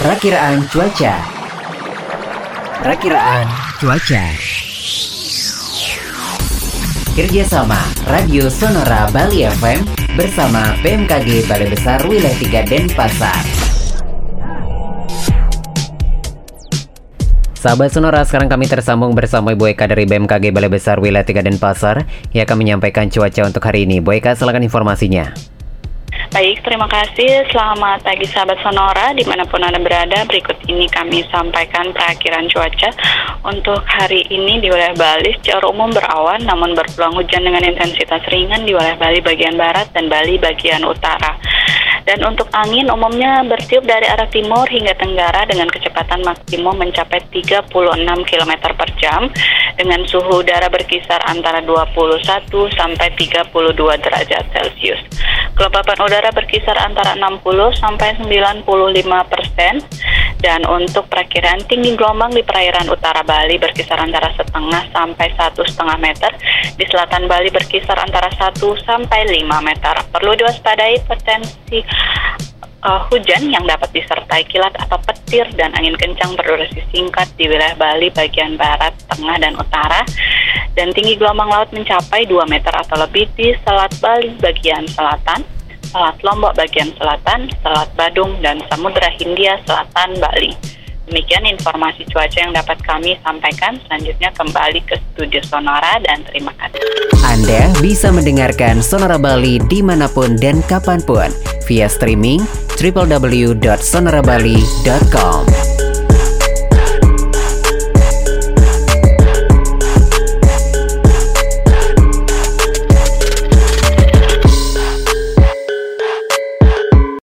Perakiraan cuaca. Perakiraan cuaca. Kerjasama Radio Sonora Bali FM bersama BMKG Balai Besar Wilayah 3 Denpasar. Sahabat Sonora, sekarang kami tersambung bersama Ibu Eka dari BMKG Balai Besar Wilayah 3 Denpasar yang akan menyampaikan cuaca untuk hari ini. Bu Eka, silakan informasinya. Baik, terima kasih. Selamat pagi sahabat Sonora, di mana pun Anda berada. Berikut ini kami sampaikan perakhiran cuaca untuk hari ini di wilayah Bali secara umum berawan, namun berpeluang hujan dengan intensitas ringan di wilayah Bali bagian barat dan Bali bagian utara. Dan untuk angin umumnya bertiup dari arah timur hingga tenggara dengan kecepatan maksimum mencapai 36 km per jam dengan suhu udara berkisar antara 21 sampai 32 derajat Celcius. Kelembapan udara berkisar antara 60 sampai 95 persen dan untuk perakiraan tinggi gelombang di perairan utara Bali berkisar antara setengah sampai satu setengah meter, di selatan Bali berkisar antara 1 sampai 5 meter. Perlu diwaspadai potensi uh, hujan yang dapat disertai kilat atau petir dan angin kencang berdurasi singkat di wilayah Bali bagian barat, tengah, dan utara. Dan tinggi gelombang laut mencapai 2 meter atau lebih di Selat Bali bagian selatan, Selat Lombok bagian selatan, Selat Badung, dan Samudra Hindia Selatan Bali. Demikian informasi cuaca yang dapat kami sampaikan. Selanjutnya kembali ke studio Sonora dan terima kasih. Anda bisa mendengarkan Sonora Bali di mana pun dan kapan pun via streaming www.sonorabali.com.